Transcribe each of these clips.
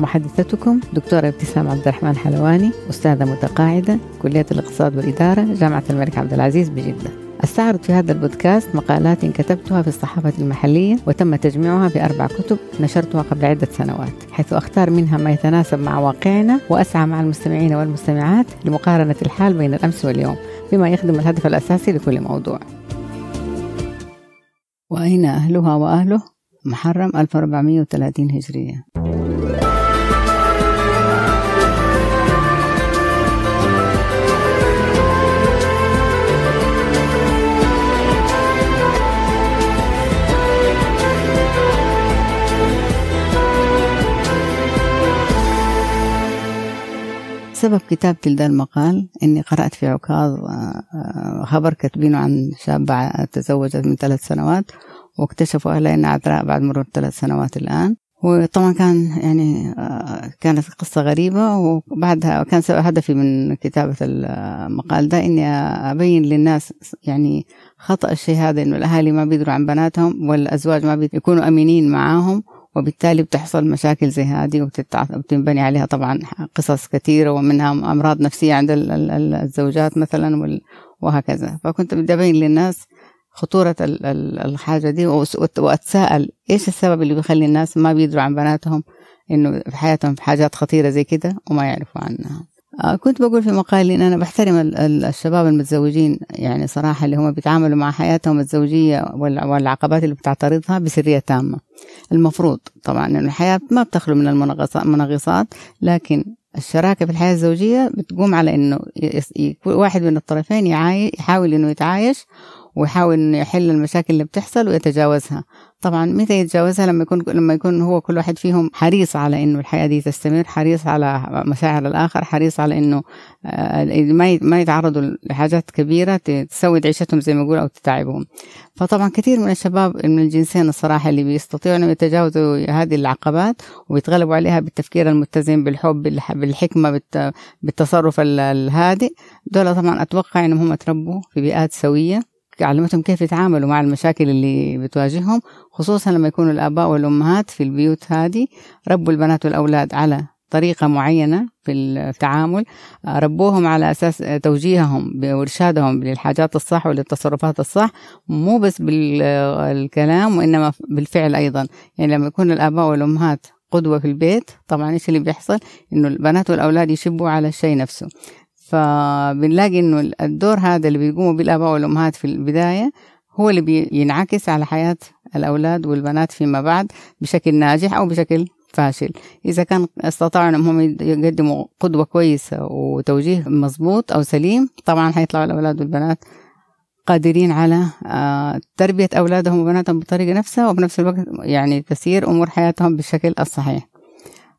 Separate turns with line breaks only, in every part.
محدثتكم دكتورة ابتسام عبد الرحمن حلواني أستاذة متقاعدة كلية الاقتصاد والإدارة جامعة الملك عبد العزيز بجدة. أستعرض في هذا البودكاست مقالات كتبتها في الصحافة المحلية وتم تجميعها في أربع كتب نشرتها قبل عدة سنوات حيث أختار منها ما يتناسب مع واقعنا وأسعى مع المستمعين والمستمعات لمقارنة الحال بين الأمس واليوم بما يخدم الهدف الأساسي لكل موضوع. وأين أهلها وأهله؟ محرم 1430 هجرية. سبب كتابتي لذا المقال إني قرأت في عكاظ آه، آه، خبر كاتبينه عن شابة تزوجت من ثلاث سنوات واكتشفوا أهلها إنها عذراء بعد مرور ثلاث سنوات الآن. وطبعا كان يعني آه، كانت قصة غريبة وبعدها كان هدفي من كتابة المقال ده إني أبين للناس يعني خطأ الشيء هذا إنه الأهالي ما بيدروا عن بناتهم والأزواج ما بيكونوا أمينين معاهم. وبالتالي بتحصل مشاكل زي هذه وبتنبني عليها طبعا قصص كثيرة ومنها أمراض نفسية عند الزوجات مثلا وهكذا. فكنت بدي أبين للناس خطورة الحاجة دي وأتساءل إيش السبب اللي بيخلي الناس ما بيدروا عن بناتهم إنه في حياتهم في حاجات خطيرة زي كده وما يعرفوا عنها؟ كنت بقول في مقالي إن أنا بحترم الشباب المتزوجين يعني صراحة اللي هم بيتعاملوا مع حياتهم الزوجية والعقبات اللي بتعترضها بسرية تامة. المفروض طبعا إنه الحياة ما بتخلو من المنغصات لكن الشراكة في الحياة الزوجية بتقوم على إنه واحد من الطرفين يحاول إنه يتعايش ويحاول إنه يحل المشاكل اللي بتحصل ويتجاوزها. طبعا متى يتجاوزها لما يكون لما يكون هو كل واحد فيهم حريص على إنه الحياة دي تستمر حريص على مشاعر الآخر حريص على إنه آه، ما ما يتعرضوا لحاجات كبيرة تسود عيشتهم زي ما يقول أو تتعبهم. فطبعا كثير من الشباب من الجنسين الصراحة اللي بيستطيعوا إنهم يتجاوزوا هذه العقبات ويتغلبوا عليها بالتفكير المتزن بالحب بالحكمة بالتصرف الهادئ. دول طبعا أتوقع إنهم هم تربوا في بيئات سوية. علمتهم كيف يتعاملوا مع المشاكل اللي بتواجههم خصوصا لما يكونوا الآباء والأمهات في البيوت هذه. ربوا البنات والأولاد على طريقة معينة في التعامل. ربوهم على أساس توجيههم وإرشادهم للحاجات الصح وللتصرفات الصح. مو بس بالكلام وإنما بالفعل أيضا. يعني لما يكون الآباء والأمهات قدوة في البيت طبعا إيش اللي بيحصل؟ إنه البنات والأولاد يشبوا على الشيء نفسه. فبنلاقي إنه الدور هذا اللي بيقوموا بالاباء والأمهات في البداية هو اللي بينعكس على حياة الأولاد والبنات فيما بعد بشكل ناجح أو بشكل فاشل. إذا كان استطاعوا أنهم يقدموا قدوة كويسة وتوجيه مظبوط أو سليم طبعا حيطلعوا الأولاد والبنات قادرين على آه، تربية أولادهم وبناتهم بطريقة نفسها وبنفس الوقت يعني تسيير أمور حياتهم بالشكل الصحيح.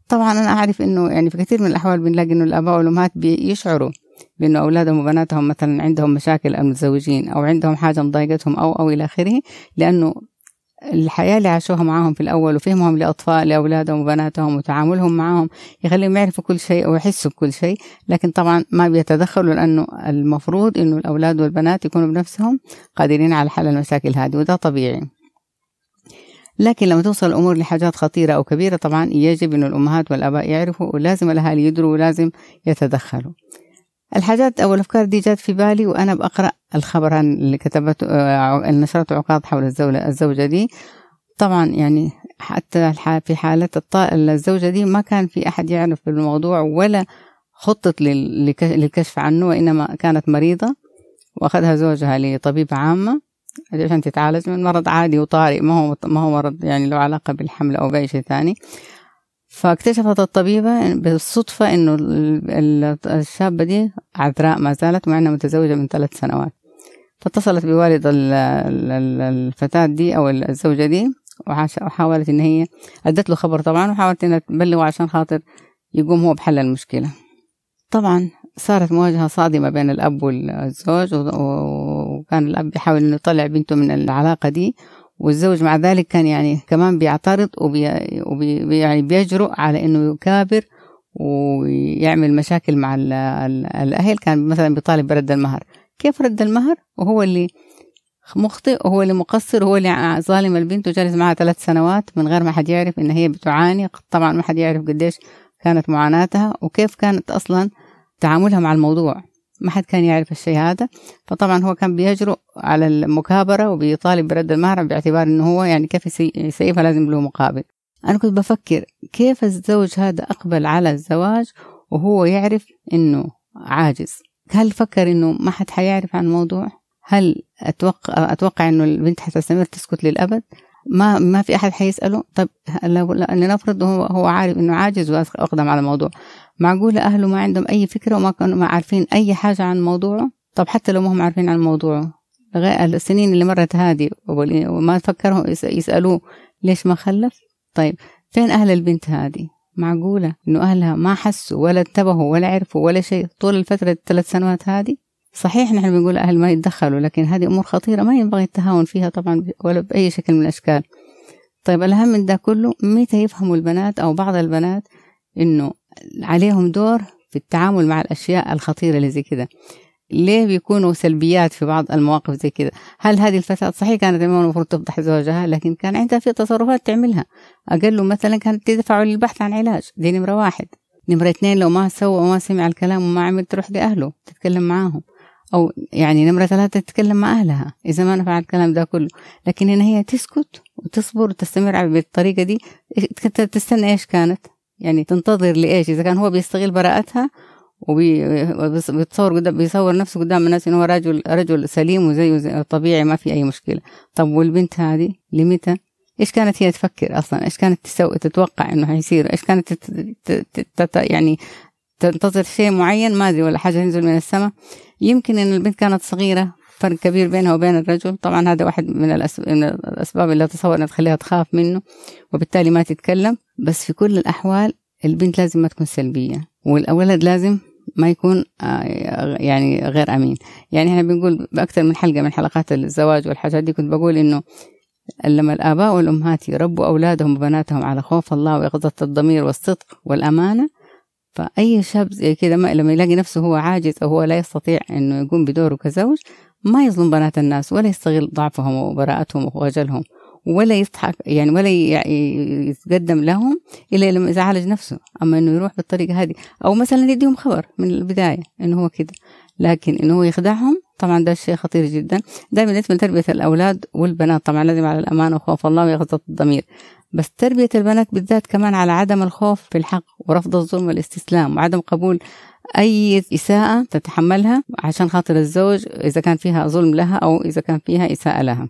طبعا أنا أعرف إنه يعني في كثير من الأحوال بنلاقي إنه الآباء والأمهات بيشعروا بإنه أولادهم وبناتهم مثلا عندهم مشاكل أو متزوجين أو عندهم حاجة مضايقتهم أو أو إلى آخره لأنه الحياة اللي عاشوها معاهم في الأول وفهمهم لأطفال لأولادهم وبناتهم وتعاملهم معاهم يخليهم يعرفوا كل شيء أو يحسوا بكل شيء لكن طبعا ما بيتدخلوا لأنه المفروض إنه الأولاد والبنات يكونوا بنفسهم قادرين على حل المشاكل هذه وده طبيعي. لكن لما توصل الأمور لحاجات خطيرة أو كبيرة طبعا يجب أن الأمهات والآباء يعرفوا ولازم الأهالي يدروا ولازم يتدخلوا. الحاجات أو الأفكار دي جات في بالي وأنا بقرأ الخبر اللي كتبته آه، نشرته عقاد حول الزوجة, الزوجة دي. طبعا يعني حتى في حالة الزوجة دي ما كان في أحد يعرف بالموضوع ولا خطط للكشف عنه وإنما كانت مريضة وأخذها زوجها لطبيبة عامة. عشان تتعالج من مرض عادي وطارئ. ما هو ما هو مرض يعني له علاقة بالحمل أو بأي شيء ثاني. فاكتشفت الطبيبة بالصدفة إنه الشابة دي عذراء ما زالت مع إنها متزوجة من ثلاث سنوات. فاتصلت بوالد الفتاة دي أو الزوجة دي وحاولت إن هي أدت له خبر طبعا وحاولت إنها تبلغه عشان خاطر يقوم هو بحل المشكلة. طبعا صارت مواجهة صادمة بين الأب والزوج وكان الأب بيحاول إنه يطلع بنته من العلاقة دي والزوج مع ذلك كان يعني كمان بيعترض وبي, وبي يعني بيجرؤ على إنه يكابر ويعمل مشاكل مع الأهل. كان مثلا بيطالب برد المهر. كيف رد المهر؟ وهو اللي مخطئ وهو اللي مقصر وهو اللي ظالم البنت وجالس معها ثلاث سنوات من غير ما حد يعرف إن هي بتعاني. طبعا ما حد يعرف قديش كانت معاناتها وكيف كانت أصلا تعاملها مع الموضوع. ما حد كان يعرف الشيء هذا. فطبعا هو كان بيجرؤ على المكابرة وبيطالب برد المهر باعتبار إنه هو يعني كيف يسيفها لازم له مقابل. أنا كنت بفكر كيف الزوج هذا أقبل على الزواج وهو يعرف إنه عاجز. هل فكر إنه ما حد حيعرف عن الموضوع؟ هل أتوقع أتوقع إنه البنت حتستمر تسكت للأبد؟ ما ما في أحد حيسأله. طيب لو لنفرض هو هو عارف إنه عاجز وأقدم على الموضوع. معقولة أهله ما عندهم أي فكرة وما كانوا عارفين أي حاجة عن موضوعه؟ طب حتى لو ما هم عارفين عن موضوعه. السنين اللي مرت هذه وما فكروا يسألوه ليش ما خلف؟ طيب فين أهل البنت هذه؟ معقولة إنه أهلها ما حسوا ولا انتبهوا ولا عرفوا ولا شيء طول الفترة الثلاث سنوات هذه؟ صحيح نحن بنقول أهل ما يتدخلوا لكن هذه أمور خطيرة ما ينبغي التهاون فيها طبعا ولا بأي شكل من الأشكال. طيب الأهم من ده كله متى يفهموا البنات أو بعض البنات إنه عليهم دور في التعامل مع الأشياء الخطيرة اللي زي كده. ليه بيكونوا سلبيات في بعض المواقف زي كده؟ هل هذه الفتاة صحيح كانت المفروض تفضح زوجها لكن كان عندها في تصرفات تعملها. أقل مثلا كانت تدفع للبحث عن علاج. دي نمرة واحد. نمرة اثنين لو ما سوى وما سمع الكلام وما عمل تروح لأهله تتكلم معاهم. أو يعني نمرة ثلاثة تتكلم مع أهلها إذا ما نفع الكلام ده كله. لكن إن هي تسكت وتصبر وتستمر بالطريقة دي. تستنى إيش كانت؟ يعني تنتظر لإيش؟ إذا كان هو بيستغل براءتها وبيتصور قدام بيصور نفسه قدام الناس انه هو رجل رجل سليم وزيه زي طبيعي ما في أي مشكلة. طب والبنت هذه لمتى؟ إيش كانت هي تفكر أصلا؟ إيش كانت تسوي تتوقع إنه حيصير إيش كانت تت يعني تنتظر شيء معين؟ ما أدري ولا حاجة تنزل من السماء. يمكن إن البنت كانت صغيرة فرق كبير بينها وبين الرجل. طبعا هذا واحد من, الأسباب اللي اتصور انها تخليها تخاف منه وبالتالي ما تتكلم. بس في كل الأحوال البنت لازم ما تكون سلبية والولد لازم ما يكون آه، يعني غير أمين. يعني إحنا بنقول بأكثر من حلقة من حلقات الزواج والحاجات دي كنت بقول إنه لما الآباء والأمهات يربوا أولادهم وبناتهم على خوف الله ويقظه الضمير والصدق والأمانة فأي شاب زي كده لما يلاقي نفسه هو عاجز أو هو لا يستطيع إنه يقوم بدوره كزوج ما يظلم بنات الناس ولا يستغل ضعفهم وبراءتهم وخجلهم ولا يضحك يعني ولا يتقدم لهم إلا لما اذا عالج نفسه. أما إنه يروح بالطريقة هذه. أو مثلا يديهم خبر من البداية إنه هو كده لكن إنه هو يخدعهم طبعا ده شيء خطير جدا. ده بالنسبة لتربيه الأولاد والبنات. طبعا لازم على الأمانة وخوف الله ويغضب الضمير. بس تربية البنات بالذات كمان على عدم الخوف في الحق ورفض الظلم والإستسلام وعدم قبول أي إساءة تتحملها عشان خاطر الزوج إذا كان فيها ظلم لها أو إذا كان فيها إساءة لها.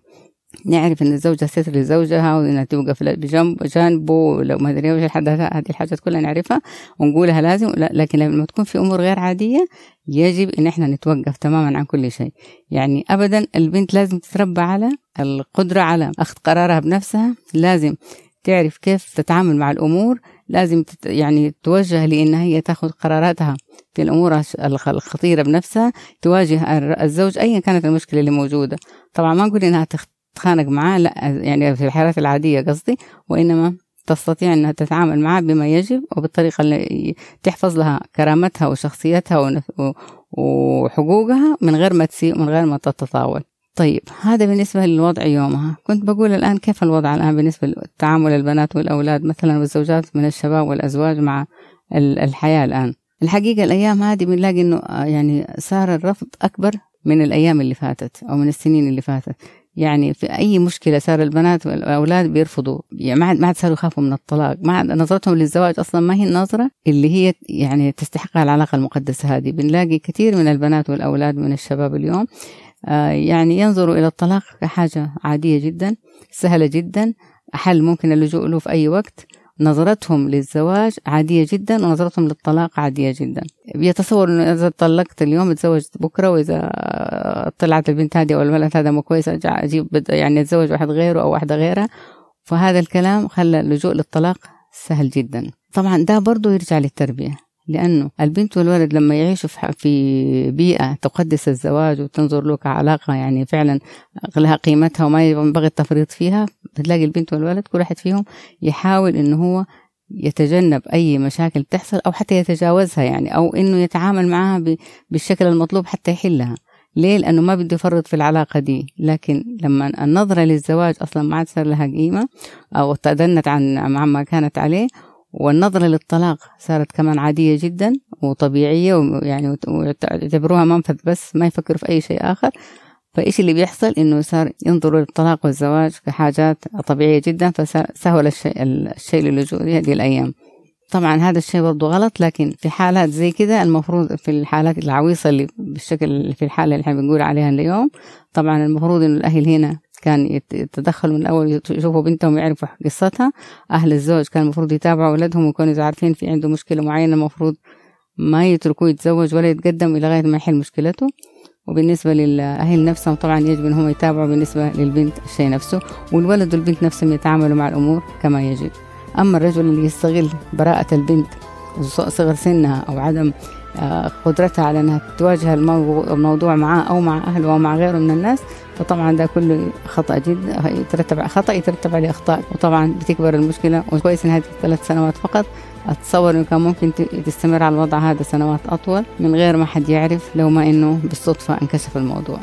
نعرف إن الزوجة ستر لزوجها وانها توقف بجنب جانبه لو ما أدري وش هذه الحاجات كلها نعرفها ونقولها لازم. لكن لما تكون في أمور غير عادية يجب إن إحنا نتوقف تماما عن كل شيء. يعني ابدا البنت لازم تتربى على القدرة على أخذ قرارها بنفسها. لازم تعرف كيف تتعامل مع الأمور. لازم يعني توجه لانها هي تاخذ قراراتها في الأمور الخطيرة بنفسها تواجه الزوج ايا كانت المشكلة اللي موجودة. طبعا ما نقول إنها تتخانق معاه لا يعني في الحالات العادية قصدي وإنما تستطيع أنها تتعامل معه بما يجب وبالطريقة اللي تحفظ لها كرامتها وشخصيتها وحقوقها من غير ما تسيء من غير ما تتطاول. طيب هذا بالنسبة للوضع يومها. كنت بقول الآن كيف الوضع الآن بالنسبة لتعامل البنات والأولاد مثلا والزوجات من الشباب والأزواج مع الحياة الآن؟ الحقيقة الأيام هذه بنلاقي أنه يعني صار الرفض أكبر من الأيام اللي فاتت أو من السنين اللي فاتت. يعني في أي مشكلة صار البنات والأولاد بيرفضوا. يعني ما عاد صاروا يخافوا من الطلاق. ما عاد نظرتهم للزواج أصلا ما هي النظرة اللي هي يعني تستحقها العلاقه المقدسة هذه. بنلاقي كثير من البنات والأولاد من الشباب اليوم آه يعني ينظروا إلى الطلاق كحاجة عادية جدا سهلة جدا حل ممكن اللجوء له في أي وقت. نظرتهم للزواج عادية جدا ونظرتهم للطلاق عادية جدا. بيتصور إنه إذا طلقت اليوم اتزوج بكرة وإذا طلعت البنت هذه أو الولد هذا مو كويس أجيب يعني أتزوج واحد غيره أو واحدة غيرها. فهذا الكلام خلى اللجوء للطلاق سهل جدا. طبعا ده برضو يرجع للتربية. لأنه البنت والولد لما يعيشوا في بيئة تقدس الزواج وتنظر له كعلاقة يعني فعلا لها قيمتها وما ينبغي التفريط فيها بتلاقي البنت والولد كل واحد فيهم يحاول إنه هو يتجنب أي مشاكل تحصل أو حتى يتجاوزها يعني أو إنه يتعامل معها بالشكل المطلوب حتى يحلها. ليه؟ لأنه ما بده يفرط في العلاقة دي. لكن لما النظرة للزواج أصلا ما عاد صار لها قيمة أو تدنت عن عما كانت عليه والنظرة للطلاق صارت كمان عادية جدا وطبيعية ويعني ويعتبروها منفذ بس ما يفكروا في أي شيء آخر. فإيش اللي بيحصل؟ إنه صار ينظروا للطلاق والزواج كحاجات طبيعية جدا فسهل الشيء, الشيء للجوء هذه الأيام. طبعا هذا الشيء برضو غلط لكن في حالات زي كده المفروض في الحالات العويصة اللي بالشكل في الحالة اللي إحنا بنقول عليها اليوم طبعا المفروض إنه الأهل هنا كان يتدخلوا من الأول يشوفوا بنتهم ويعرفوا قصتها. أهل الزوج كان المفروض يتابعوا أولادهم ويكونوا إذا عارفين في عنده مشكلة معينة المفروض ما يتركوه يتزوج ولا يتقدم لغاية ما يحل مشكلته. وبالنسبة للأهل نفسهم طبعا يجب أنهم يتابعوا بالنسبة للبنت الشيء نفسه والولد والبنت نفسهم يتعاملوا مع الأمور كما يجب. أما الرجل اللي يستغل براءة البنت صغر سنها أو عدم قدرتها على أنها تواجه الموضوع معاه أو مع أهله أو مع غيره من الناس فطبعا ده كله خطأ جدا يترتب خطأ يترتب عليه أخطاء. وطبعا بتكبر المشكلة وكويس إن هذه ثلاث سنوات فقط. أتصور إنه كان ممكن تستمر على الوضع هذا سنوات أطول من غير ما حد يعرف لو ما إنه بالصدفة انكشف الموضوع.